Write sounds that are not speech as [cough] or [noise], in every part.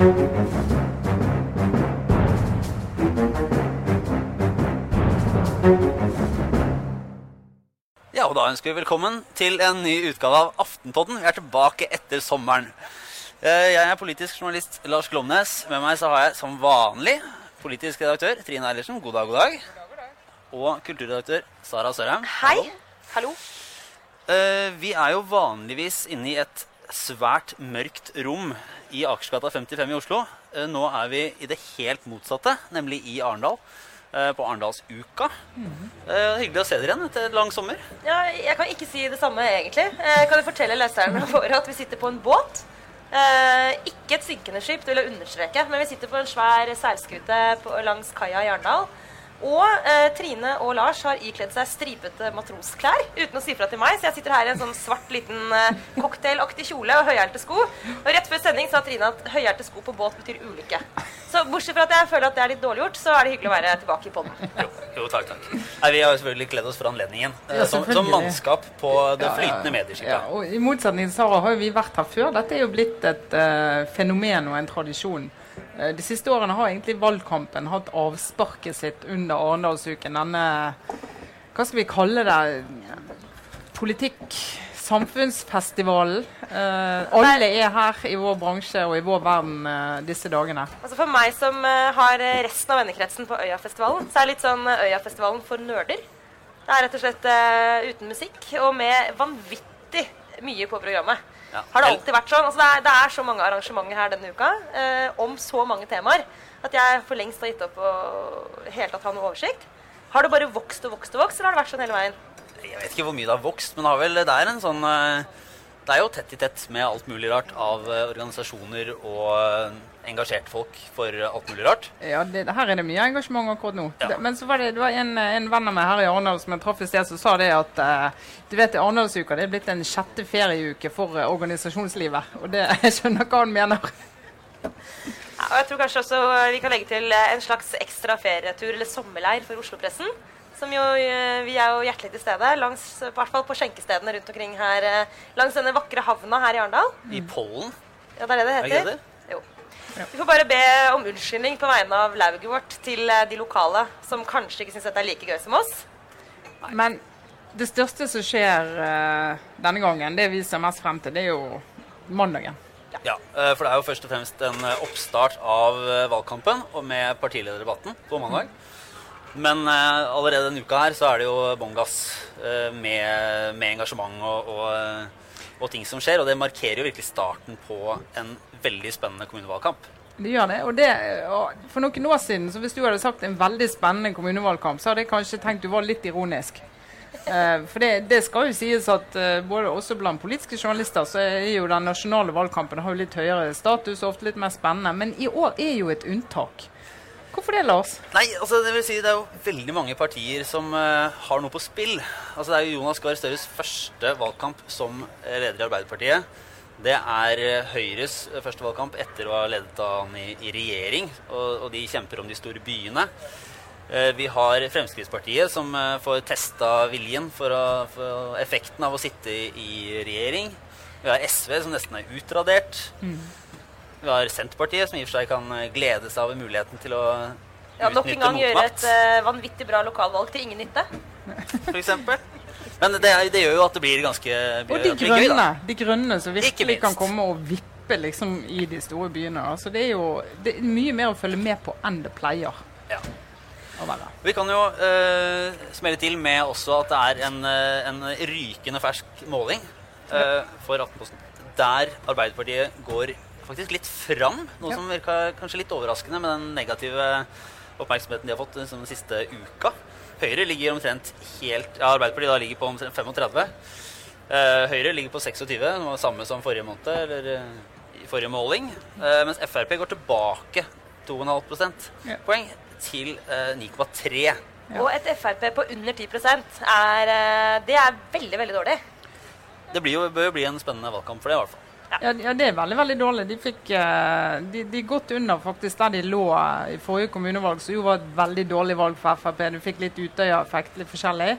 Ja, og da ønsker vi velkommen til en ny utgave av Aftenpodden. Vi er tilbake etter sommeren. Eh, Jeg er politisk journalist Lars Glomnes. Med meg så har jeg som vanlig politisk redaktør Trine Eilertsen. God dag, god dag. Og kulturredaktør Sara Sørheim. Hei. Hallo. Hallo. Vi er jo vanligvis inne i et svært mørkt rom i Akersgata 55 i Oslo. Eh, Nå er vi i det helt motsatte, nemlig i Arendal. eh, På Arendalsuka. Eh, Hyggelig å se dere igjen etter lang sommer. Ja, jeg kan ikke si det samme, egentlig. Kan du fortelle leserne [laughs] våre at vi sitter på en båt? Eh, ikke et synkende skip, det vil jeg understreke, men vi sitter på en svær seilskute langs kaia i Arendal. Og eh, Trine og Lars har ikledd seg stripete matrosklær uten å si fra til meg, så jeg sitter her i en sånn svart liten eh, cocktailaktig kjole og høyhælte sko. Og rett før sending sa Trine at høyhælte sko på båt betyr ulykke. Så bortsett fra at jeg føler at det er litt dårlig gjort, så er det hyggelig å være tilbake i podden. Jo, jo takk, takk. Nei, vi har jo selvfølgelig kledd oss for anledningen. eh, Ja, som, som mannskap på det flytende medieskipet. Ja, og I motsetning til Sara har jo vi vært her før. Dette er jo blitt et uh, fenomen og en tradisjon. Eh, de siste årene har egentlig valgkampen hatt avsparket sitt under Arendalsuken. Denne Hva skal vi kalle det? Politikk. Samfunnsfestivalen. Eh, alle er her i vår bransje og i vår verden eh, disse dagene. Altså For meg som eh, har eh, resten av vennekretsen på Øyafestivalen, så er det litt sånn Øyafestivalen for nerder. Det er rett og slett uten musikk og med vanvittig mye på programmet. Ja. Har det alltid vært sånn? Altså det, er, det er så mange arrangementer her denne uka eh, om så mange temaer at jeg for lengst har gitt opp å helt tatt ha noe oversikt. Har det bare vokst og vokst og vokst, eller har det vært sånn hele veien? Jeg vet ikke hvor mye det har vokst, men det, har vel, det er en sånn eh, Det er jo tett i tett med alt mulig rart av eh, organisasjoner og engasjert folk for alt mulig rart. Ja, det, her er det mye engasjement akkurat nå. Ja. Det, men så var det, det var en, en venn av meg her i Arendal som jeg traff i sted, som sa det at uh, du vet, Arendalsuka det er blitt en sjette ferieuke for uh, organisasjonslivet. Og det, [laughs] jeg skjønner hva han mener. Ja, og jeg tror kanskje også vi kan legge til eh, en slags ekstra ferietur eller sommerleir for Oslo-pressen. Som jo, eh, Vi er jo hjertelig til stede, langs, i hvert fall på skjenkestedene rundt omkring her. eh, Langs denne vakre havna her i Arendal. I pollen. Ja, det er det det Er heter. ikke det? Jo. Vi får bare be om unnskyldning på vegne av lauget vårt til eh, de lokale som kanskje ikke syns dette er like gøy som oss. Men det største som skjer uh, denne gangen, det vi ser mest frem til, det er jo mandagen. Ja, ja. for det er jo først og fremst en oppstart av valgkampen og med partilederdebatten på mandag. Men eh, allerede denne uka her så er det jo bånn gass eh, med, med engasjement og, og, eh, og ting som skjer. Og det markerer jo virkelig starten på en veldig spennende kommunevalgkamp. Det gjør det. Og det, for noen år siden, så hvis du hadde sagt en veldig spennende kommunevalgkamp, så hadde jeg kanskje tenkt du var litt ironisk. Eh, for det, det skal jo sies at eh, både også blant politiske journalister så er jo den nasjonale valgkampen har jo litt høyere status og ofte litt mer spennende. Men i år er jo et unntak. Hvorfor det, Lars? Nei, altså det vil si det er jo veldig mange partier som uh, har noe på spill. Altså Det er jo Jonas Gahr Støres første valgkamp som eh, leder i Arbeiderpartiet. Det er eh, Høyres første valgkamp etter å ha ledet han i, i regjering. Og, og de kjemper om de store byene. Eh, Vi har Fremskrittspartiet som eh, får testa viljen for, å, for effekten av å sitte i, i regjering. Vi har SV som nesten er utradert. Vi har Senterpartiet som i og for seg kan eh, glede seg over muligheten til å Ja, Nok en utnytte gang gjøre et uh, vanvittig bra lokalvalg til ingen nytte. for eksempel. Men det, er- det gjør jo at det blir ganske Og de grønne, de grønne som virkelig kan komme og vippe liksom i de store byene. Altså det er jo det er mye mer å følge med på enn det pleier Ja. Vi kan jo uh, smelle til med også at det er en, en rykende fersk måling uh, for Aftenposten. Der Arbeiderpartiet går faktisk litt fram. Noe Ja. som virka kanskje litt overraskende med den negative oppmerksomheten de har fått liksom, den siste uka. Høyre ligger omtrent helt Ja, Arbeiderpartiet da ligger på omtrent 35. Eh, Høyre ligger på 26, noe var det samme som forrige måned, eller eh, i forrige måling. Eh, mens Frp går tilbake 2,5 prosentpoeng til eh, 9,3. Ja. Og et Frp på under 10 er, det er veldig, veldig dårlig. Det blir jo, bør jo bli en spennende valgkamp for det, i hvert fall. Ja, ja, det er veldig veldig dårlig. De fikk eh, de, de godt under faktisk der de lå i forrige kommunevalg, som jo var et veldig dårlig valg for Frp. Du fikk litt Utøya-effekt, litt forskjellig.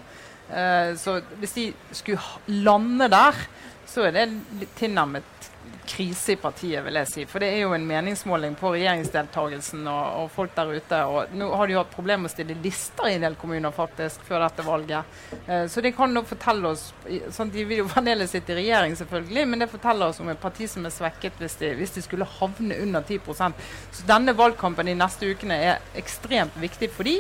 Eh, så hvis de skulle lande der, så er det tilnærmet krise i partiet, vil jeg si. For det er jo en meningsmåling på regjeringsdeltagelsen og, og folk der ute. Og nå har de jo hatt problemer med å stille lister i en del kommuner faktisk før dette valget. Eh, så det kan da fortelle oss sånn, De vil jo fremdeles sitte i regjering, selvfølgelig, men det forteller oss om et parti som er svekket hvis de, hvis de skulle havne under 10% Så denne valgkampen de neste ukene er ekstremt viktig for de.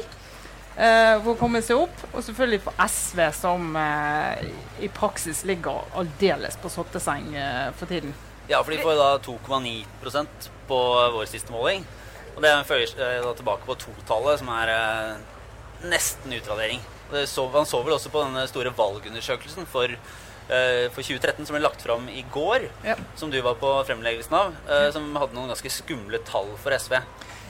Uh, for å komme seg opp, og selvfølgelig for SV, som uh, i praksis ligger aldeles på sotteseng uh, for tiden. Ja, for de får da 2,9 på vår siste måling. Og det føyer da tilbake på totallet, som er nesten utradering. Så, han så vel også på denne store valgundersøkelsen for, for 2013 som ble lagt fram i går, ja. som du var på fremleggelsen av, som hadde noen ganske skumle tall for SV.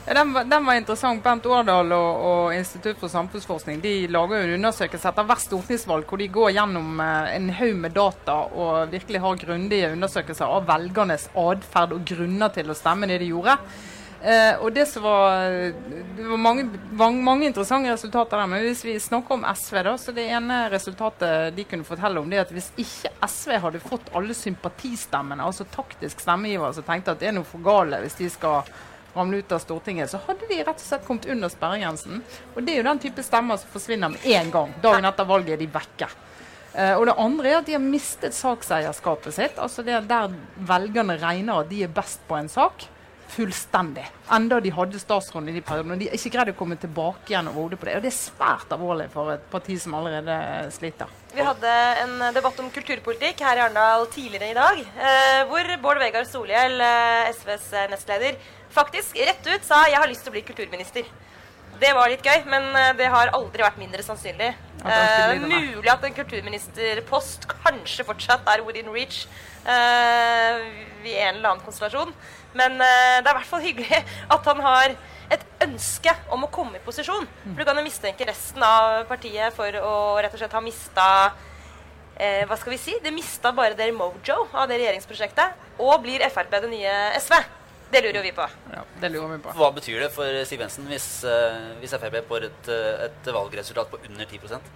Ja, den, var, den, var, interessant. Bent Årdal og, og, Institutt for samfunnsforskning de lager jo en undersøkelse etter hvert stortingsvalg hvor de går gjennom eh, en haug med data og virkelig har grundige undersøkelser av velgernes atferd og grunner til å stemme det de gjorde. Eh, og Det som var, det var mange, mange, interessante resultater der. Men hvis vi snakker om SV, da, så det ene resultatet de kunne fortelle om, det er at hvis ikke SV hadde fått alle sympatistemmene, altså taktisk stemmegiver som tenkte at det er noe for gale hvis de skal ramle ut av Stortinget, så hadde de rett og slett kommet under sperregrensen. Og det er jo den type stemmer som forsvinner med en gang. Dagen etter valget er de vekke. Uh, og det andre er at de har mistet sakseierskapet sitt. altså det Der velgerne regner at de er best på en sak. Fullstendig. Enda de hadde statsråden i de periodene. Og de ikke greid å komme tilbake igjen og på det. Og det er svært alvorlig for et parti som allerede sliter. Vi hadde en debatt om kulturpolitikk her i Arendal tidligere i dag, uh, hvor Bård Vegar Solhjell, uh, SVs nestleder, faktisk rett ut sa 'jeg har lyst til å bli kulturminister'. Det var litt gøy, men eh, det har aldri vært mindre sannsynlig. Uh, mulig at en kulturministerpost kanskje fortsatt er within reach eh, i en eller annen konstellasjon. Men eh, det er i hvert fall hyggelig at han har et ønske om å komme i posisjon. For du kan jo mistenke resten av partiet for å rett og slett ha mista Hva skal vi si? Det mista bare der mojo av det regjeringsprosjektet. Og blir Frp det nye SV. Det lurer jo vi på. Ja, det lurer vi på. Hva betyr det for Siv Jensen hvis, uh, hvis Frp får et, eh, et, valgresultat på under 10%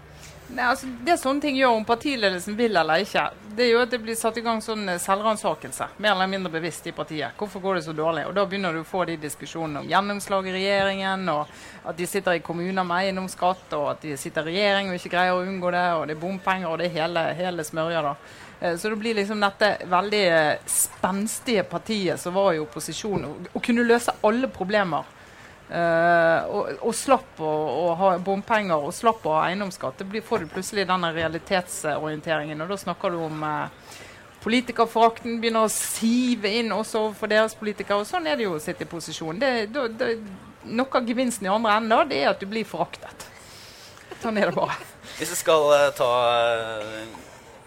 Nei, altså, Det sånne ting gjør, om partiledelsen vil eller ikke, det er jo at det blir satt i gang sånn eh, selvransakelse. Mer eller mindre bevisst i partiet. Hvorfor går det så dårlig? Og Da begynner du å få de diskusjonene om gjennomslag i regjeringen, og at de sitter i kommuner med eiendomsskatt, og at de sitter i regjering og ikke greier å unngå det, og det er bompenger, og det er hele, hele smørja. da. Eh, så det blir liksom dette veldig eh, spenstige partiet som var i opposisjon, og kunne løse alle problemer. Uh, og, og, slapp å, å, ha bompenger og slapp å ha eiendomsskatt. Det blir, får du plutselig denne realitetsorienteringen. Og da snakker du om uh, politikerforakten begynner å sive inn også for deres politikere. Og sånn er det jo å sitte i posisjon. Det, det, det, noe av gevinsten i andre enden det er at du blir foraktet. Sånn er det bare. Hvis jeg skal uh, ta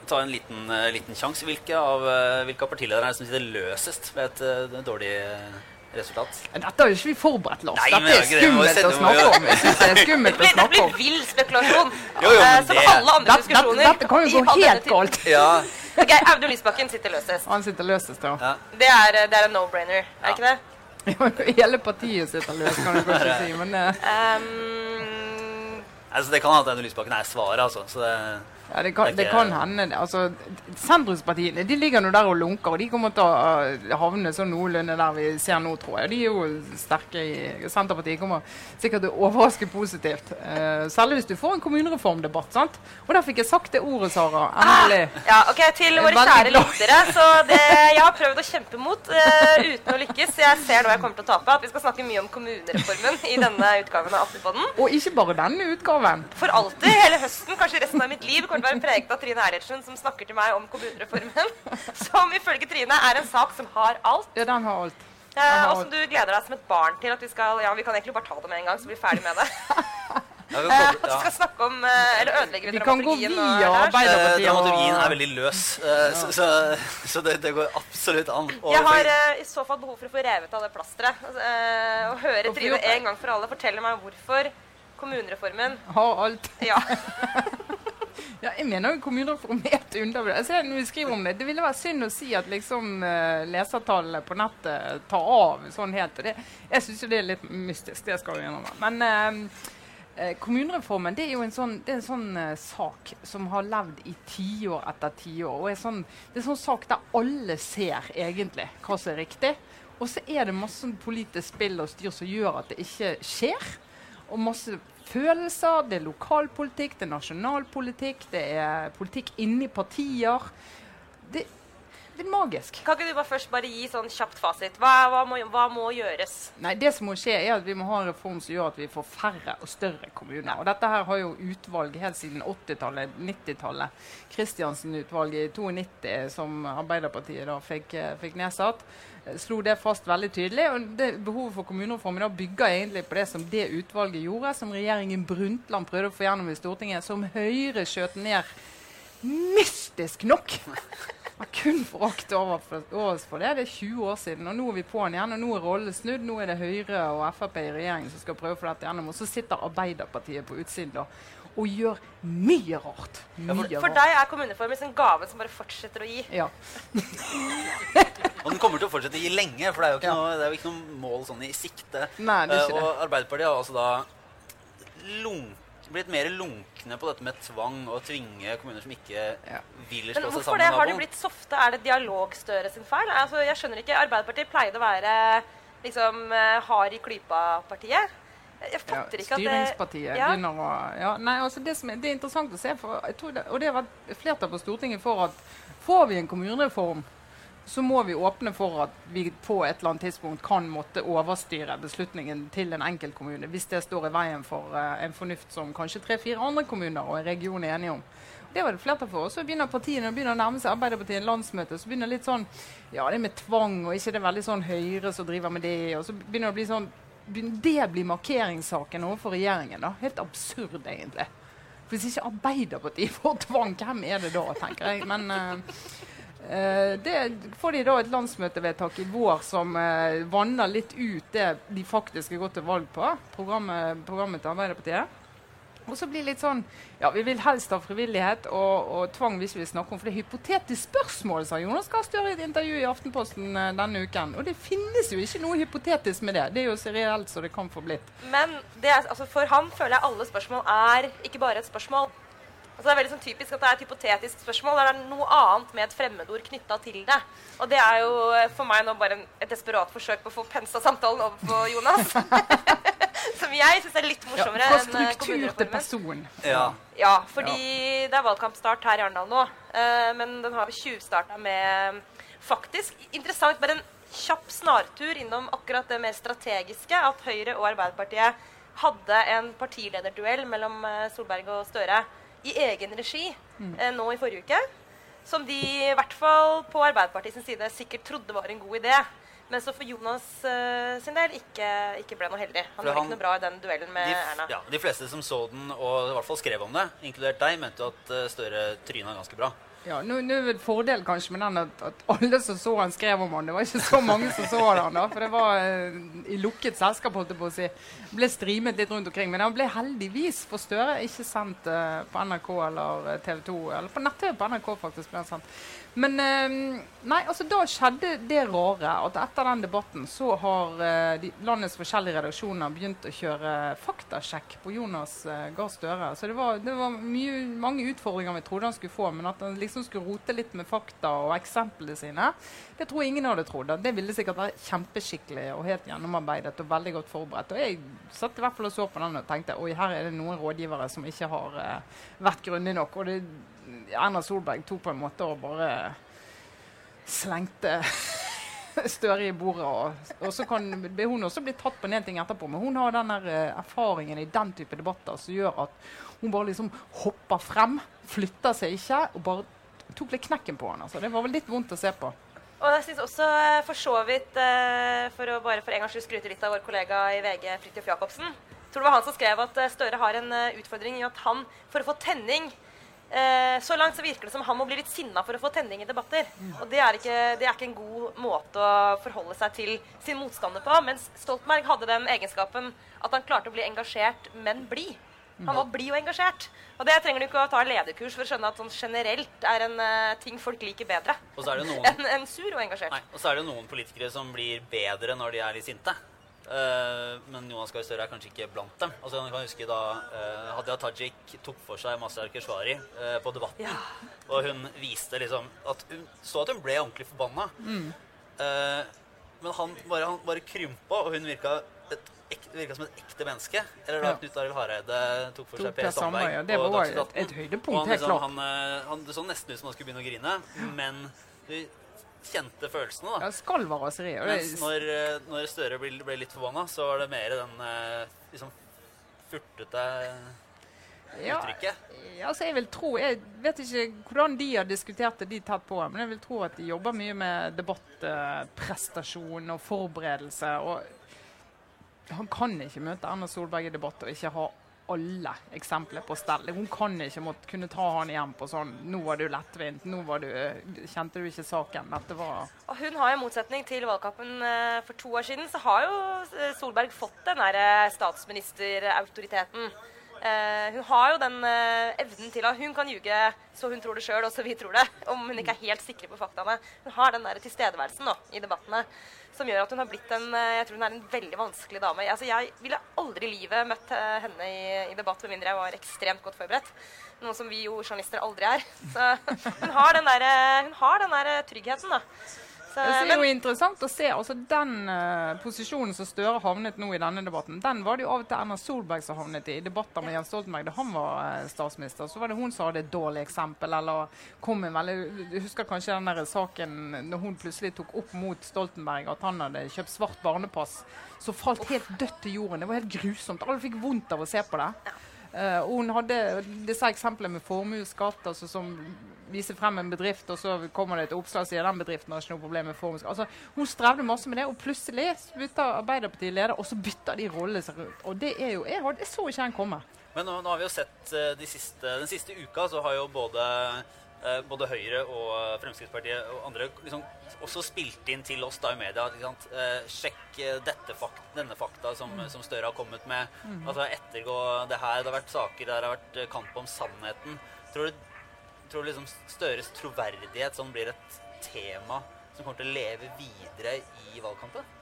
ta en liten, uh, liten sjanse. Hvilke av, uh, hvilke av partilederne er det som sitter løsest ved et uh, dårlig resultat? Dette har jo ikke vi forberedt, Lars. Nei, Dette er skummelt å snakke om. [laughs] Det er skummelt å snakke om. Det blir vill spekulasjon. jo, jo, som det... alle andre diskusjoner. Dette, kan jo gå helt galt. Ja. ok, Audun Lysbakken sitter løsest. Han sitter løsest, ja. ja. Det, er, det er en no-brainer, er ja. ikke det? [laughs] Hele partiet sitter løst, kan du kanskje si, [laughs] men um... altså, Det kan hende Audun Lysbakken er svaret, altså. Så det ja, det kan, det kan hende. Altså, sentrumspartiene de ligger nå der og lunker, og de kommer til å havne sånn noenlunde der vi ser nå, tror jeg. De er jo sterke i Senterpartiet kommer sikkert til å overraske positivt. Uh, særlig hvis du får en kommunereformdebatt. sant? Og der fikk jeg sagt det ordet, Sara. Endelig. Ah, ja, ok, Til våre kjære lyttere. Så det jeg har prøvd å kjempe mot uh, uten å lykkes. Jeg ser nå jeg kommer til å tape, at vi skal snakke mye om kommunereformen i denne utgaven av Aftenpodden. Og ikke bare denne utgaven. For alltid. Hele høsten, kanskje resten av mitt liv. Kommer kommer til å være preget av Trine Eilertsen, som snakker til meg om kommunereformen. [laughs] Som ifølge Trine er en sak som har alt. Ja, den har alt. Eh, og som du gleder deg som et barn til at vi skal Ja, vi kan egentlig bare ta det med en gang, så blir vi ferdig med det. [laughs] Ja, vi, eh, ja. skal snakke om eh, Eller ødelegger vi kan gå via Arbeiderpartiet. Dramaturgien er veldig løs, så, så, så det, det, går absolutt an. Jeg har i så fall behov for å få revet av det plasteret. og høre Trine en gang for alle fortelle meg hvorfor kommunereformen Har alt. Ja. [laughs] Ja, jeg mener jo kommunereformert er et undervurdert. Altså, når vi skriver om det, det ville være synd å si at liksom uh, lesertallene på nettet tar av sånn helt. Det, jeg syns jo det er litt mystisk. Det skal vi gjennom. Men uh, Eh, kommunereformen det er jo en sånn, en sånn eh, sak som har levd i tiår etter tiår. og sånn, Det er en sånn sak der alle ser egentlig hva som er riktig. Og så er det masse sånn politisk spill og styr som gjør at det ikke skjer. Og masse følelser. Det er lokalpolitikk, det er nasjonalpolitikk, det er politikk inni partier. Det, det er magisk. Kan ikke du bare først bare gi sånn kjapt fasit? Hva, hva, må, hva, må, gjøres? Nei, Det som må skje, er at vi må ha en reform som gjør at vi får færre og større kommuner. Og Dette her har jo utvalg helt siden 80-tallet, 90-tallet. Kristiansen-utvalget i 92, som Arbeiderpartiet da fikk, eh, fikk, nedsatt, eh, slo det fast veldig tydelig. og det Behovet for kommunereformen bygger egentlig på det som det utvalget gjorde, som regjeringen Brundtland prøvde å få gjennom i Stortinget, som Høyre skjøt ned mystisk nok. Har kun forakt over oss for det. Det er 20 år siden, og nå er vi på'n igjen. Og nå er rollen snudd. Nå er det Høyre og Frp i regjering som skal prøve å få dette gjennom. Og så sitter Arbeiderpartiet på utsiden da og gjør mye rart. Mye for, for, deg er kommuneformen en gave som bare fortsetter å gi? Ja. [laughs] og den kommer til å fortsette å gi lenge, for det er jo ikke, ja. noe, det er jo ikke noe mål sånn i sikte. Nei, det er ikke uh, og Arbeiderpartiet har altså da lunk blitt mer lunkne på dette med tvang og tvinge kommuner som ikke ja. vil slå seg sammen. Hvorfor det? Har de blitt softe? Er det dialogstøre sin feil? Altså, jeg skjønner ikke. Arbeiderpartiet pleide å være liksom eh, hard i klypa-partiet. Jeg fatter ja, ikke at det Styringspartiet ja. begynner å ja, nei, altså det, er, det, er, interessant å se, for, det, og det har vært flertall på Stortinget for at får vi en kommunereform så må vi åpne for at vi på et eller annet tidspunkt kan måtte overstyre beslutningen til en enkeltkommune hvis det står i veien for uh, en fornuft som kanskje tre-fire andre kommuner og en region er enige om. Det var det flertall for. Så begynner partiene begynner å nærme seg Arbeiderpartiet landsmøte. Så begynner det litt sånn Ja, det med tvang, og ikke det er veldig sånn Høyre som driver med det. Og så begynner det å bli sånn Det blir markeringssaken overfor regjeringen. da. Helt absurd, egentlig. Hvis ikke Arbeiderpartiet får tvang, hvem er det da, tenker jeg. Men Uh, det får de da et landsmøtevedtak i vår som uh, vanner litt ut det de faktisk har gått til valg på, programmet, programmet til Arbeiderpartiet. Og så blir det litt sånn Ja, vi vil helst ha frivillighet og, og tvang hvis vi snakker om For det er hypotetisk spørsmål, sa Jonas Gahr Støre i et intervju i Aftenposten uh, denne uken. Og det finnes jo ikke noe hypotetisk med det. Det er jo så reelt som det kan få blitt. Men er, altså for han føler jeg alle spørsmål er ikke bare et spørsmål. Altså det er veldig sånn typisk at det er et hypotetisk spørsmål. Der det er noe annet med et fremmedord knytta til det. Og det er jo for meg nå bare en, et desperat forsøk på å få pensa samtalen over på Jonas. [laughs] Som jeg syns er litt morsommere ja, enn eh, struktur til person. Ja. ja, fordi ja. det er valgkampstart her i Arendal nå. Uh, men den har tjuvstarta med faktisk interessant bare en kjapp snartur innom akkurat det mer strategiske. At Høyre og Arbeiderpartiet hadde en partilederduell mellom Solberg og Støre i egen regi mm. eh, nå i forrige uke. Som de i hvert fall på Arbeiderpartiets side sikkert trodde var en god idé. Men så for Jonas uh, sin del ikke, ikke, ble noe heldig. Han var ikke noe bra i den duellen med de, Erna. Ja, de fleste som så den, og i hvert fall skrev om det, inkludert deg, mente jo at uh, Støre tryna ganske bra. Ja, nå, er fordel kanskje med den at, at, alle som så han skrev om han. Det var ikke så mange som så han da, for det var uh, i lukket selskap. holdt jeg på å si. Ble streamet litt rundt omkring. Men han ble heldigvis for Støre ikke sendt uh, på NRK eller eh, TV 2. Eller på nett-TV på NRK faktisk ble han sendt. Men uh, nei, altså da skjedde det rare at etter den debatten så har de, landets forskjellige redaksjoner begynt å kjøre faktasjekk på Jonas Gahr Støre. Så det var, det var mye, mange utfordringer vi trodde han skulle få. men at han liksom skulle rote litt med fakta og eksemplene sine. Det tror jeg ingen hadde trodd. Det ville sikkert være kjempeskikkelig og helt gjennomarbeidet og veldig godt forberedt. Og jeg satt i hvert fall og så på den og tenkte oi, her er det noen rådgivere som ikke har uh, vært grundige nok. Og det, Erna Solberg tok på en måte og bare slengte [laughs] Støre i bordet. Og, og så kan hun også bli tatt på en ting etterpå. Men hun har den uh, erfaringen i den type debatter som gjør at hun bare liksom hopper frem, flytter seg ikke, og bare tok litt knekken på han. Altså. Det var vel litt vondt å se på. Og jeg synes også eh, for så vidt, eh, for å bare for en gangs skyld skryte litt av vår kollega i VG, Fridtjof Jacobsen tror det var han som skrev at eh, Støre har en utfordring i at han, for å få tenning Så langt så virker det som han må bli litt sinna for å få tenning i debatter. Og det er, ikke, det er ikke en god måte å forholde seg til sin motstander på. Mens Stoltenberg hadde den egenskapen at han klarte å bli engasjert, men blid. Han var blid og engasjert. Og det trenger du ikke å ta lederkurs for å skjønne at sånn generelt er en uh, ting folk liker bedre [laughs] enn en sur og engasjert. Nei, og så er det noen politikere som blir bedre når de er litt sinte. Eh, men Jonas Gahr Støre er kanskje ikke blant dem. Altså, jeg kan huske da eh, Hadia Tajik tok for seg Mazyar Keshvari eh, på Debatten. Ja. Og hun viste liksom at hun så at hun ble ordentlig forbanna. Eh, men han bare, han bare krympa, og hun virka, et, virka som et ekte menneske. Eller da Ja. Knut Arild Hareide tok for seg Per Sandberg, ja. Det var et- et høydepunkt, Og han, liksom. Han, han, det så nesten ut som han skulle begynne å grine, men kjente følelsene, da. Ja, skalv av raseri. Og Mens når, eh, når Støre ble, ble litt forbanna, så var det mer den eh, liksom furtete ja, altså jeg vil tro Jeg vet ikke hvordan de har diskutert det de tatt på, men jeg vil tro at de jobber mye med debattprestasjon og forberedelse. og han kan ikke møte Erna Solberg i debatt og ikke ha alle eksempler på stell. Hun kan ikke måtte kunne ta han igjen på sånn 'Nå var du lettvint. Nå var du, kjente du ikke saken.' Dette var Og hun har i motsetning til valgkampen eh, for to år siden, så har jo eh, Solberg fått den der eh, statsministerautoriteten. Uh, hun har jo den uh, evnen til at hun kan ljuge så hun tror det sjøl, og så vi tror det. Om hun ikke er helt sikre på faktaene. Hun har den der tilstedeværelsen nå, i debattene som gjør at hun har blitt en eh, jeg tror hun er en veldig vanskelig dame. Altså, jeg ville aldri i livet møtt eh, henne i, i debatt med mindre jeg var ekstremt godt forberedt. Noe som vi jo journalister aldri er. Så [laughs] hun har den der, eh, har den der tryggheten, da. Så, Det er jo men, interessant å se. altså Den uh, posisjonen som Støre havnet nå i denne debatten, den var det jo av og til Erna Solberg som havnet i. I debatter med Jens Stoltenberg da han var uh, statsminister. Så var det hun som hadde et dårlig eksempel, eller kom en veldig Du husker kanskje den der saken når hun plutselig tok opp mot Stoltenberg at han hadde kjøpt svart barnepass, som falt helt dødt til jorden. Det var helt grusomt. Alle fikk vondt av å se på det. Eh, og hun hadde disse eksemplene med formuesskatt, altså som viser frem en bedrift, og så kommer det et oppslag og sier den bedriften har ikke noe problem med formuesskatt. Altså, hun strevde masse med det, og plutselig bytter Arbeiderpartiet leder, og så bytter de rollene seg rundt. Og det er jo Jeg, hadde, jeg så ikke den komme. Men nå, nå har vi jo sett eh, de siste, den siste uka så har jo både, både Høyre og Fremskrittspartiet og andre liksom også spilt inn til oss da i media. Eh, sjekk eh, dette fakt, denne fakta som, som Støre har kommet med. Altså Ettergå det her. Det har vært saker der det har vært eh, kamp om sannheten. Tror du, tror du liksom Støres troverdighet sånn blir et tema som kommer til å leve videre i valgkampen?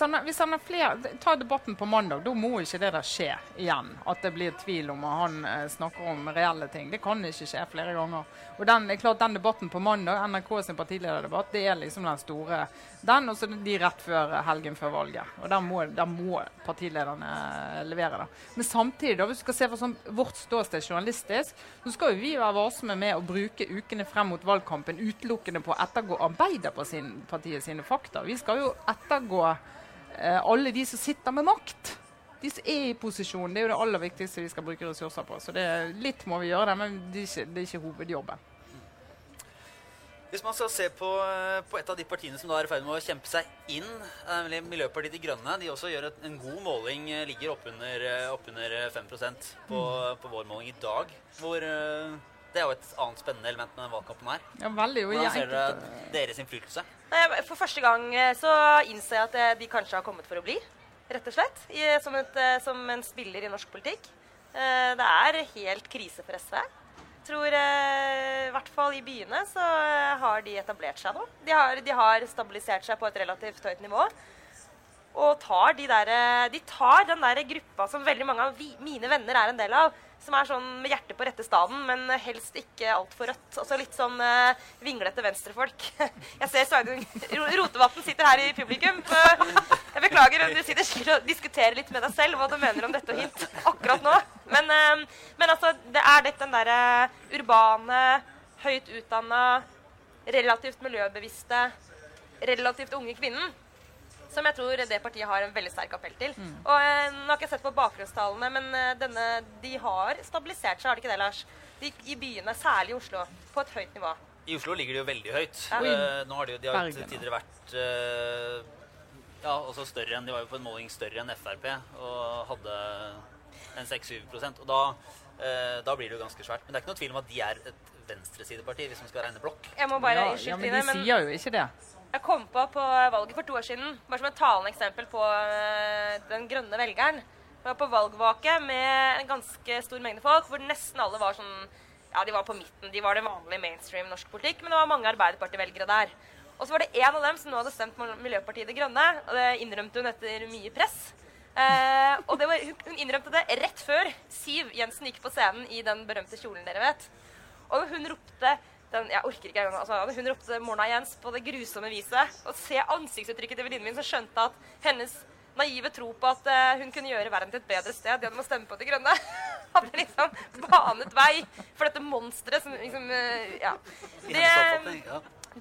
Han, hvis han har flere, Ta debatten på mandag. Da må ikke det der skje igjen. At det blir tvil om at han eh, snakker om reelle ting. Det kan ikke skje flere ganger. Og den, klart den debatten på mandag, NRK sin partilederdebatt, det er liksom den store. Den og så de rett før helgen før valget. Og der må, der må partilederne eh, levere det. Men samtidig, da, hvis du skal se for sånn, vårt ståsted journalistisk, så skal jo vi være varsomme med å bruke ukene frem mot valgkampen utelukkende på å ettergå Arbeiderpartiet sine fakta. Vi skal jo ettergå alle de som sitter med makt. De som er i posisjon. Det er jo det aller viktigste vi skal bruke ressurser på. Så det, litt må vi gjøre det, men det er ikke, det er ikke hovedjobben. Hvis man skal se på, eh, på et av de partiene som da er i ferd med å kjempe seg inn, eh, nemlig Miljøpartiet De Grønne, de også gjør et, en god måling, eh, ligger oppunder opp under 5 på, på vår måling i dag. Hvor, eh, det er jo et annet spennende element med den valgkampen her. Ja, veldig. jo Hvordan ser dere deres innflytelse? For første gang eh, så innser jeg at eh, de kanskje har kommet for å bli. Rett og slett. I, som, et, eh, som en spiller i norsk politikk. Eh, Det er helt krise for SV. Tror eh, i hvert fall i byene så eh, har de etablert seg nå. De har, de har stabilisert seg på et relativt høyt nivå. Og tar de, der, eh, de tar den der gruppa som veldig mange av vi, mine venner er en del av. Som er sånn med hjertet på rette staden, men helst ikke altfor rødt. Altså litt sånn uh, vinglete venstrefolk. [laughs] Jeg ser Sveinung Rotevatn sitter her i publikum. Jeg beklager du sitter sikkert og diskuterer litt med deg selv hva du mener om dette og hint akkurat nå. Men, uh, men altså, det er litt den derre urbane, høyt utdanna, relativt miljøbevisste, relativt unge kvinnen som jeg tror det partiet har en veldig sterk appell til. Og eh, Nå har ikke jeg sett på bakgrunnstallene, men eh, denne, de har stabilisert seg, har de ikke det, Lars? De, I byene, særlig i Oslo, på et høyt nivå. I Oslo ligger de jo veldig høyt. Ja. Uh, nå har de, jo- de har til tider vært uh, ja, også større enn De var jo på en måling større enn Frp og hadde en 6-7 Og da, uh, da blir det jo ganske svært. Men det er ikke noe tvil om at de er et venstresideparti, hvis man skal regne blokk. Jeg må bare, ja, ja, men de men sier jo ikke det. Jeg kom på på valget for to år siden, bare som et talende eksempel på eh, den grønne velgeren. Jeg var på valgvake med en ganske stor mengde folk, hvor nesten alle var sånn Ja, de var på midten. De var det vanlige mainstream norsk politikk, men det var mange Arbeiderparti-velgere der. Og så var det en av dem som nå hadde stemt Miljøpartiet De Grønne. Og det innrømte hun etter mye press. Eh, og var, hun innrømte det rett før Siv Jensen gikk på scenen i den berømte kjolen dere vet. Og hun ropte den, jeg orker ikke engang, altså, Hun ropte 'Morna, Jens' på det grusomme viset. Og se ansiktsuttrykket til venninnen min, som skjønte at hennes naive tro på at uh, hun kunne gjøre verden til et bedre sted gjennom å stemme på De Grønne, [laughs] hadde liksom banet vei for dette monsteret som liksom uh, Ja. Det,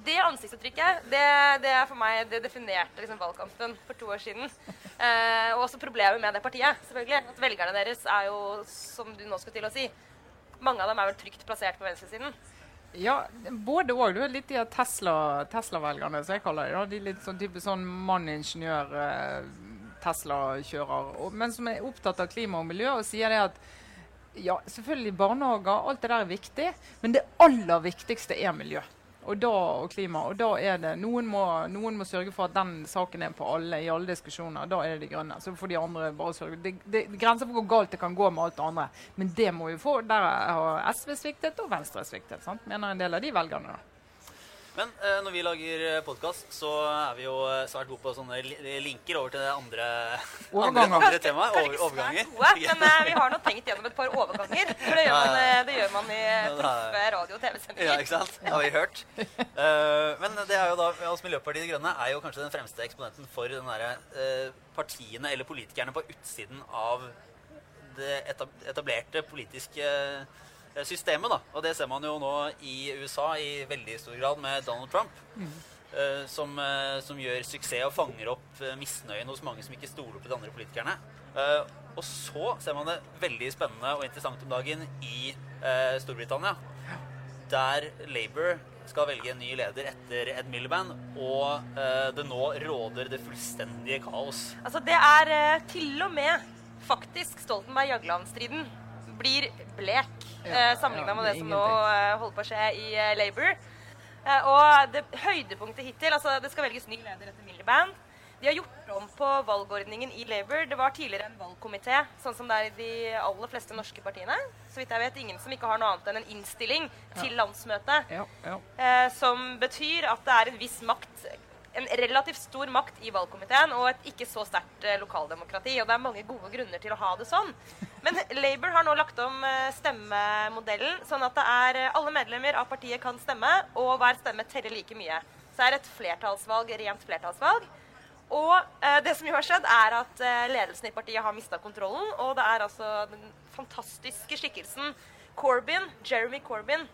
det ansiktsuttrykket, det, det, er for meg, det definerte liksom valgkampen for to år siden. Eh, og også problemet med det partiet. selvfølgelig. At Velgerne deres er jo, som du nå skulle til å si, mange av dem er vel trygt plassert på venstresiden. Ja, både òg. Du er litt de Tesla-velgerne, Tesla som jeg kaller dem. De litt sånn type sånn mann-ingeniør, eh, Tesla-kjører, men som er opptatt av klima og miljø, og sier det at ja, selvfølgelig barnehager, alt det der er viktig, men det aller viktigste er miljø og, da, og klima. Og da er det noen må, noen må, sørge for at den saken er på alle i alle diskusjoner. Da er det de grønne. Så får de andre bare sørge. Det, det, grenser for hvor galt det kan gå med alt det andre. Men det må vi få. Der har SV sviktet, og Venstre sviktet. Sant? Mener en del av de velgerne. da. Men eh, når vi lager eh, podkast, så er vi jo eh, svært gode på sånne linker over til det andre, andre, andre temaet. Over, overganger. Gode, [laughs] men vi har nå tenkt gjennom et par overganger. For det gjør man, det gjør man i proffe radio- og TV-sendinger. Ja, ikke sant? Det har vi hørt. Men det er jo da, altså Miljøpartiet De Grønne er jo kanskje den fremste eksponenten for den der, partiene eller politikerne på utsiden av det etablerte politiske systemet. da, Og det ser man jo nå i USA i veldig stor grad med Donald Trump. Mm. Som, uh, som, gjør suksess og fanger opp misnøyen hos mange som ikke stoler på de andre politikerne. og så ser man det veldig spennende og interessant om dagen i Storbritannia. Der Labour skal velge en ny leder etter Ed Miliband, og det nå råder det fullstendige kaos. Altså, det er til og med faktisk Stoltenberg-Jagland-striden blir blek ja, eh, sammenligna med det, som nå eh, holder på å skje i eh, Labour. Og det høydepunktet hittil altså Det skal velges ny leder etter Miliband. De har gjort om på valgordningen i Labour. Det var tidligere en valgkomité, sånn som det er i de aller fleste norske partiene. Så vidt jeg vet ingen som ikke har noe annet enn en innstilling til landsmøtet. Ja, ja. Eh, som betyr at det er en viss makt en relativt stor makt i valgkomiteen og et ikke så sterkt eh, lokaldemokrati. Og det er mange gode grunner til å ha det sånn. Men Labour har nå lagt om eh, stemmemodellen, sånn at det er eh, alle medlemmer av partiet kan stemme, og hver stemme teller like mye. Så det er et flertallsvalg, rent flertallsvalg. Og eh, det som jo har skjedd, er at eh, ledelsen i partiet har mista kontrollen. Og det er altså den fantastiske skikkelsen Corbyn, Jeremy Corbyn,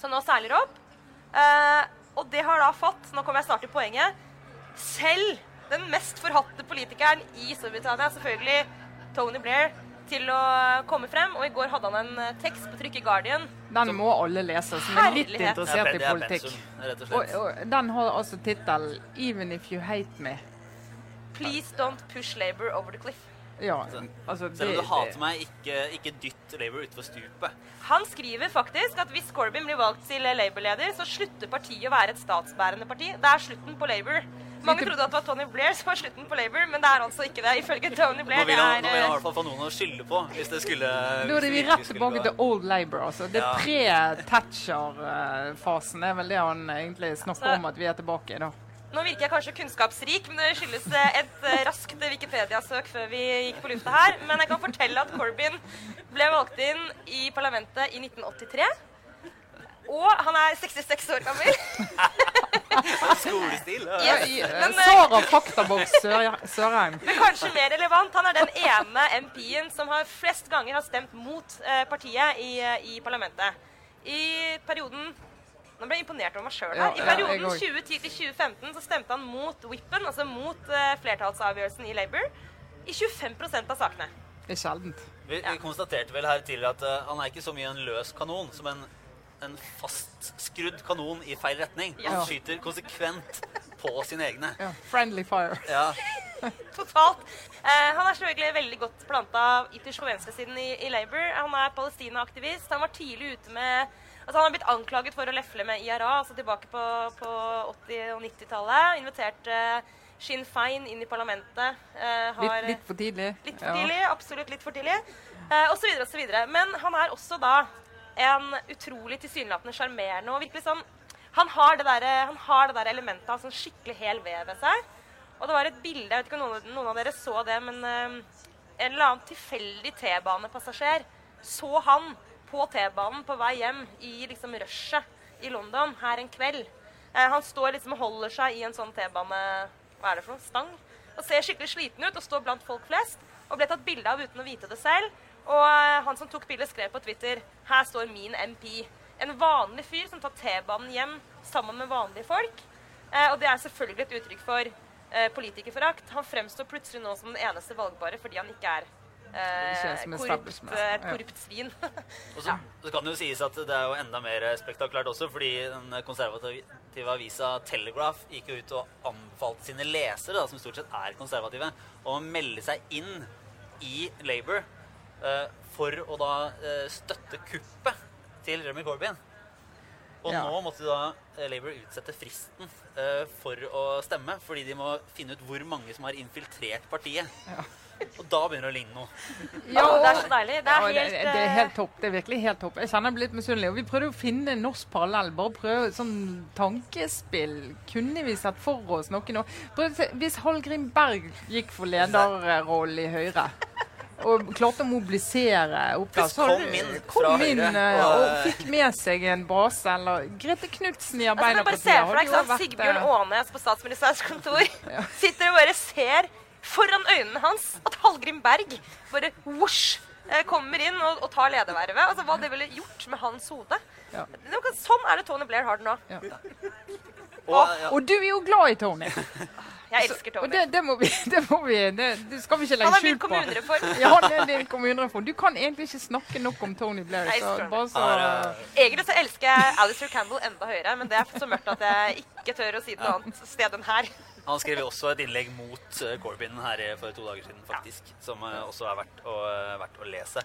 som nå seiler opp. Eh, og det har da fått Nå kommer jeg snart til poenget. Selv den mest forhatte politikeren i Storbritannia, selvfølgelig Tony Blair, til å komme frem. Og i går hadde han en eh, tekst på trykk i Guardian. Den må alle lese, som er litt interessert i politikk. Og, og, den har altså tittelen 'Even if you hate me'. Please don't push Labour over the cliff. Ja, altså det, Selv om du hater meg, ikke, ikke dytt Labour utfor stupet. Han skriver faktisk at hvis Corbyn blir valgt til Labour-leder, så slutter partiet å være et statsbærende parti. Det er slutten på Labour. Mange trodde at det var Tony Blair som var slutten på Labour, men det er altså ikke det. ifølge Tony Blair. Nå vil han, nå vil han i hvert fall få noen å skylde på. hvis det skulle... Nå er vi rett tilbake til old Labour. altså. Det ja. pre-Thatcher-fasen er vel det han egentlig snakker altså, om at vi er tilbake i. da. Nå virker jeg kanskje kunnskapsrik, men det skyldes eh, et eh, raskt Wikipedia-søk før vi gikk på lufta her. Men jeg kan fortelle at Corbyn ble valgt inn i parlamentet i 1983. Og han er 66 år gammel. Skolestil. Yes. Men, eh, Sara Faktaboks Sørheim. Men kanskje mer relevant, han er den ene MP-en som har flest ganger har stemt mot partiet i, i parlamentet. I perioden nå ble jeg imponert over meg sjøl her. I perioden 2010-2015 så stemte han mot Whippen, altså mot uh, flertallsavgjørelsen i Labour, i 25 av sakene. Det er sjeldent. Vi, vi, konstaterte vel her tidligere at uh, han er ikke så mye en løs kanon som en, en fastskrudd kanon i feil retning. Ja. Han skyter konsekvent på sine egne. Ja. Friendly fire. Ja. [laughs] Totalt. Uh, han er selvfølgelig veldig godt planta ytterst på venstresiden i, i Labour. Han er Palestina-aktivist. Han var tidlig ute med Altså, han har blitt anklaget for å lefle med IRA altså tilbake på, på 80- og 90-tallet. Inviterte uh, Sinn Fein inn i parlamentet. Har, litt, litt, for tidlig. Litt for tidlig, Absolutt litt for tidlig. Uh, og så videre og så videre. Men han er også da en utrolig tilsynelatende sjarmerende og virkelig sånn Han har det der, han har det der elementet av sånn skikkelig hel ved ved seg. Og det var et bilde, jeg vet ikke om noen, noen av dere så det, men eh, en eller annen tilfeldig T-banepassasjer så han på T-banen på vei hjem i liksom rushet i London her en kveld. Eh, han står liksom og holder seg i en sånn T-bane hva er det for noe, stang og ser skikkelig sliten ut og står blant folk flest. Og ble tatt bilde av uten å vite det selv. Og eh, han som tok bildet, skrev på Twitter her står min MP. En vanlig fyr som tar T-banen hjem sammen med vanlige folk. Eh, og det er selvfølgelig et uttrykk for politikerforakt. Han fremstår plutselig nå som den eneste valgbare fordi han ikke er eh, korrupt, eh, korrupt svin. [laughs] Og så, så kan det jo sies at det er jo enda mer spektakulært også, fordi den konservative avisa Telegraph gikk jo ut og anbefalte sine lesere, da, som stort sett er konservative, å melde seg inn i Labour eh, for å da eh, støtte kuppet til Remy Corbyn. Og Ja. nå måtte da eh, Labour utsette fristen eh, for å stemme, fordi de må finne ut hvor mange som har infiltrert partiet. Og da begynner det å ligne noe. Ja, Å, det er så deilig. Det er Ja, helt, det, det er eh, helt topp. Det er virkelig helt topp. Jeg kjenner jeg blir litt misunnelig. Og vi prøvde å finne en norsk parallell. Bare prøve sånn tankespill. Kunne vi sett for oss noe nå? Hvis Hallgrim Berg gikk for lederrollen i Høyre og klarte å mobilisere opp der, så kom inn kom fra inn, Høyre, eh, og- og fikk med seg en base, eller Grete Knutsen i Altså, bare Arbeiderpartiet. se for deg jo Sigbjørn eh, Aanes på statsministerens kontor. [laughs] Sitter og bare ser foran øynene hans at Hallgrim Berg bare vosj eh, kommer inn og, og tar ledervervet. Altså Hva det ville gjort med hans hode. Ja. Er Sånn er det Tony Blair har det nå. Og, ja, Og du er jo glad i Tony. [laughs] Jeg elsker Og Tony. det, det må vi, [laughs] det må vi det, det skal vi ikke Han legge skjul på. kommunereform. Ja, han er din kommunereform. Du kan egentlig ikke snakke nok om Tony Blair. Så bare så Han er, Egentlig så elsker jeg Alistair Campbell enda høyere, men det er så mørkt at jeg ikke tør å si det noe annet sted enn her. Han skrev også et innlegg mot eh, Corbyn her eh, for to dager siden, faktisk. Som eh, også er verdt å, verdt å lese.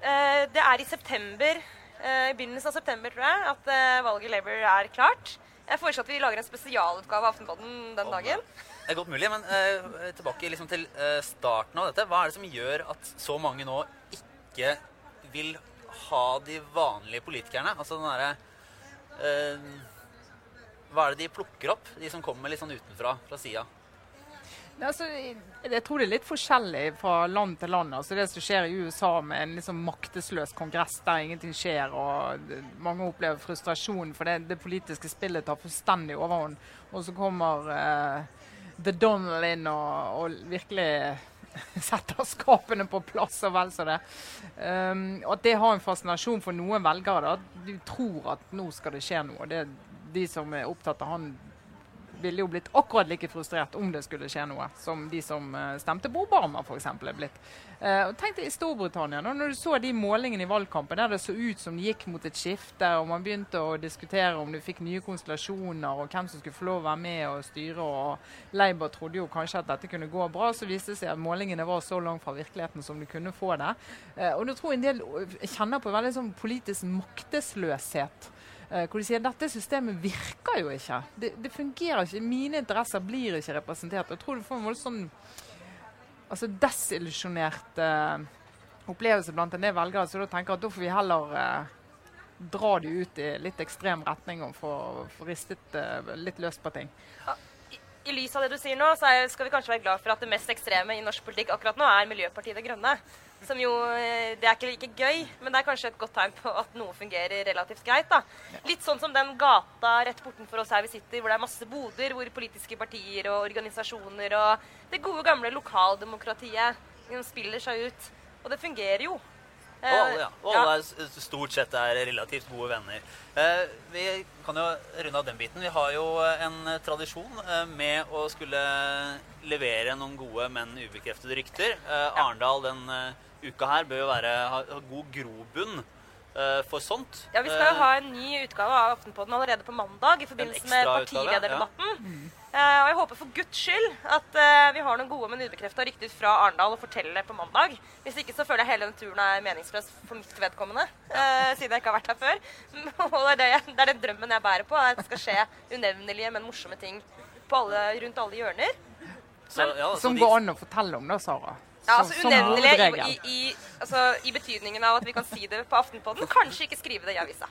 Eh, det er i september, eh, i begynnelsen av september, tror jeg, at eh, valget i Labour er klart. Jeg foreslår at vi lager en spesialutgave av Aftenpodden den Om, dagen. Det er godt mulig, men tilbake liksom til starten av dette. Hva er det som gjør at så mange nå ikke vil ha de vanlige politikerne? Altså den derre Hva er det de plukker opp, de som kommer litt sånn utenfra, fra sida? Altså, jeg, tror det er litt forskjellig fra land til land. Altså Det som skjer i USA med en liksom maktesløs kongress der ingenting skjer, og mange opplever frustrasjon for det, det politiske spillet tar fullstendig overhånd. Og så kommer eh, The Donald inn og, og virkelig [laughs] setter skapene på plass og vel så det. Um, og at det har en fascinasjon for noen velgere. Da, de tror at nå skal det skje noe. Det de som er opptatt av han ville jo blitt akkurat like frustrert om det skulle skje noe, som de som uh, stemte på Obama f.eks. er blitt. Uh, tenk deg i Storbritannia, nå, når du så de målingene i valgkampen der det så ut som det gikk mot et skifte, og man begynte å diskutere om du fikk nye konstellasjoner, og hvem som skulle få lov å være med og styre, og Labour trodde jo kanskje at dette kunne gå bra, så viste det seg at målingene var så langt fra virkeligheten som du kunne få det. Uh, og du tror en del kjenner på veldig sånn politisk maktesløshet. Eh, hvor de sier dette systemet virker jo ikke. Det, det fungerer ikke. Mine interesser blir ikke representert. Jeg tror du får en voldsom altså desillusjonert uh, opplevelse blant en del velgere. Da tenker at da får vi heller uh, dra de ut i litt ekstrem retning og få, ristet uh, litt løs på ting. I lys av det du sier nå, så er, skal vi kanskje være glad for at det mest ekstreme i norsk politikk akkurat nå er Miljøpartiet De Grønne. Som jo eh, Det er ikke like gøy, men det er kanskje et godt tegn på at noe fungerer relativt greit. da. Litt sånn som den gata rett bortenfor oss her vi sitter, hvor det er masse boder, hvor politiske partier og organisasjoner og det gode, gamle lokaldemokratiet spiller seg ut. Og det fungerer jo. Og alle, ja. Og ja. alle er stort sett er relativt gode venner. Eh, vi kan jo runde av den biten. Vi har jo en eh, tradisjon eh, med å skulle levere noen gode, men ubekreftede rykter. Eh, Arendal den eh, uka her bør jo være, ha, god grobunn eh, for sånt. Ja, Vi skal jo Eh, ha en ny utgave av Aftenpodden allerede på mandag i forbindelse med partilederdebatten. Eh, og jeg håper for guds skyld at eh, vi har noen gode, men ubekrefta rykter fra Arendal å fortelle på mandag. Hvis ikke så føler jeg hele denne turen er meningsløs for mitt vedkommende. Ja. siden jeg ikke har vært her før. [laughs] og det er, det, jeg, det er den drømmen jeg bærer på. At det skal skje unevnelige, men morsomme ting på alle, rundt alle hjørner. så, ja, så Som går an å fortelle om, da, Sara. Ja, altså unevnelig i, i, altså, i betydningen av at vi kan si det på Aftenpodden. Kanskje ikke skrive det i avisa.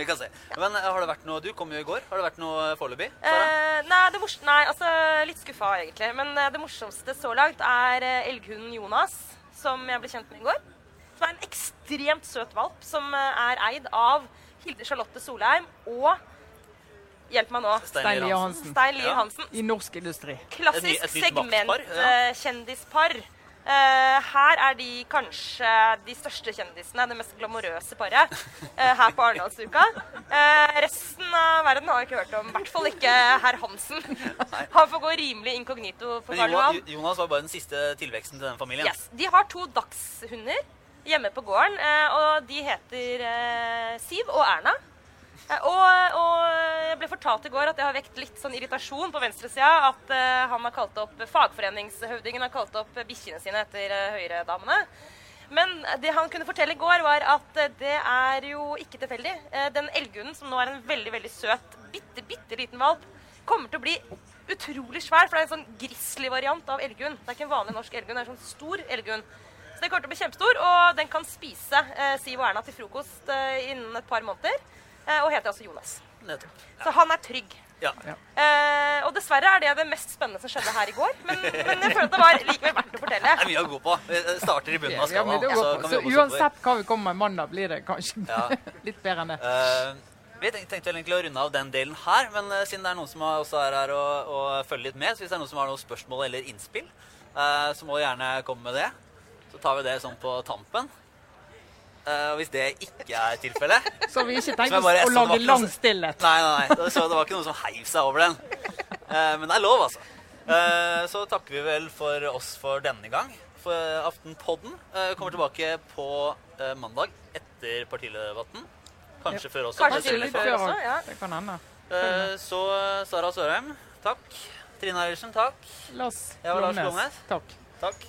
Vi kan se. Men eh, har det vært noe Du kom jo i går. Har det vært noe foreløpig? Eh, nei, det mors nei, altså litt skuffa egentlig. Men eh, det morsomste så langt er eh, elghunden Jonas, som jeg ble kjent med i går. Som er en ekstremt søt valp som eh, er eid av Hilde Charlotte Solheim og Hjelp meg nå. Stein Lie Hansen. Stein Hansen. Hansen. Ja. I norsk industri. Klassisk segmentkjendispar. Eh, her er de kanskje de største kjendisene, det mest glamorøse paret, eh, her på Arendalsuka. Eh, resten av verden har jeg ikke hørt om. I hvert fall ikke herr Hansen. Han får gå rimelig inkognito for Karl Jonas, Johan. Jonas var bare den siste tilveksten til den familien. Yes. De har to dagshunder hjemme på gården, eh, og de heter eh, Siv og Erna. Eh, og, og jeg ble fortalt i går at det har vekt litt sånn irritasjon på venstresida at eh, han har kalt opp fagforeningshøvdingen har kalt opp bikkjene sine etter uh, Høyre-damene. Men det han kunne fortelle i går, var at eh, det er jo ikke tilfeldig. Eh, den elghunden, som nå er en veldig veldig søt, bitte, bitte liten valp, kommer til å bli utrolig svær, for det er en sånn grizzly-variant av elghund. Det er ikke en vanlig norsk elghund, det er en sånn stor elghund. Så den kommer til å bli kjempestor, og den kan spise eh, Siv og Erna til frokost eh, innen et par måneder. Eh, og heter altså Jonas. Nettopp. Så han er trygg. Ja. Eh, og dessverre er det det mest spennende som skjedde her i går. Men, men jeg føler at det var likevel verdt å fortelle. Det er mye å gå på. Vi starter i bunnen av skalaen. å så kan vi Så uansett hva vi kommer med mandag, blir det kanskje Ja. [laughs] litt bedre enn det. Uh, vi tenkte vel egentlig å runde av den delen her, men uh, siden det er noen som er, også er her og, og følger litt med, så hvis det er noen som har noen spørsmål eller innspill, uh, så må du gjerne komme med det. Så tar vi det sånn på tampen. Og hvis det ikke er tilfellet [laughs] Så vi ikke Så tenker bare- å lage lang stillhet. Nei, nei, nei. Det, så det var ikke noen som heiv seg over den. Uh, men det er lov, altså. Uh, så takker vi vel for oss for denne gang. For Aftenpodden eh, kommer tilbake på mandag etter partilederdebatten. Kanskje før også. Kanskje kanskje til før. før også, ja. Det kan hende. Eh, så Sara Sørheim, takk. Trine Eilertsen, takk. Lars Ja. Glomnes. Takk. Takk.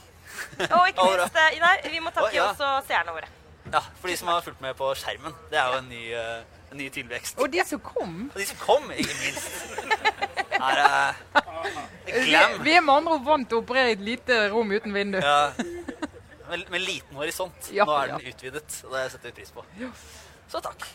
Og ikke minst, Nei, vi må takke oh, ja. også seerne våre. Ja, for de som har fulgt med på skjermen. Det er jo en ny, uh, en ny tilvekst. Og de som kom. Og de som kom, ikke minst. Her er glam. Vi, vi er med andre ord vant til å operere i et lite rom uten vindu. Ja. Med, med, liten horisont. Ja, Nå er den ja. utvidet, og det setter vi pris på. Så takk.